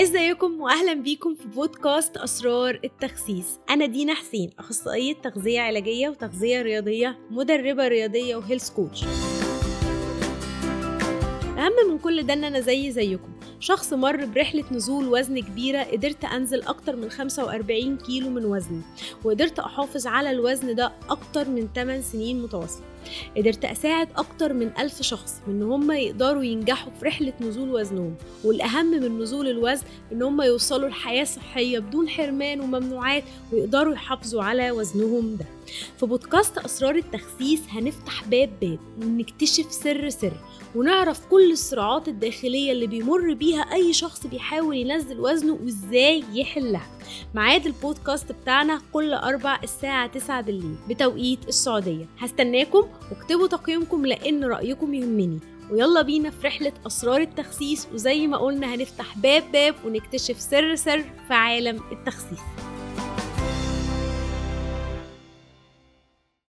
ازيكم واهلا بيكم في بودكاست اسرار التخسيس. انا دينا حسين اخصائية تغذية علاجية وتغذية رياضية مدربة رياضية وهيلث كوتش اهم من كل ده ان أنا زي زيكم. شخص مر برحلة نزول وزن كبيرة قدرت أنزل أكتر من 45 كيلو من وزني وقدرت أحافظ على الوزن ده أكتر من 8 سنين متواصلة. قدرت أساعد أكتر من ألف شخص إن هم يقدروا ينجحوا في رحلة نزول وزنهم. والأهم من نزول الوزن إن هم يوصلوا لحياة صحية بدون حرمان وممنوعات ويقدروا يحافظوا على وزنهم ده. في بودكاست أسرار التخسيس هنفتح باب باب ونكتشف سر سر ونعرف كل الصراعات الداخلية اللي بيمر بيها أي شخص بيحاول ينزل وزنه وإزاي يحلها. ميعاد البودكاست بتاعنا كل أربع الساعة 9 بالليل بتوقيت السعودية. هستناكم واكتبوا تقييمكم لأن رأيكم يهمني. ويلا بينا في رحلة أسرار التخسيس وزي ما قلنا هنفتح باب باب ونكتشف سر سر في عالم التخسيس.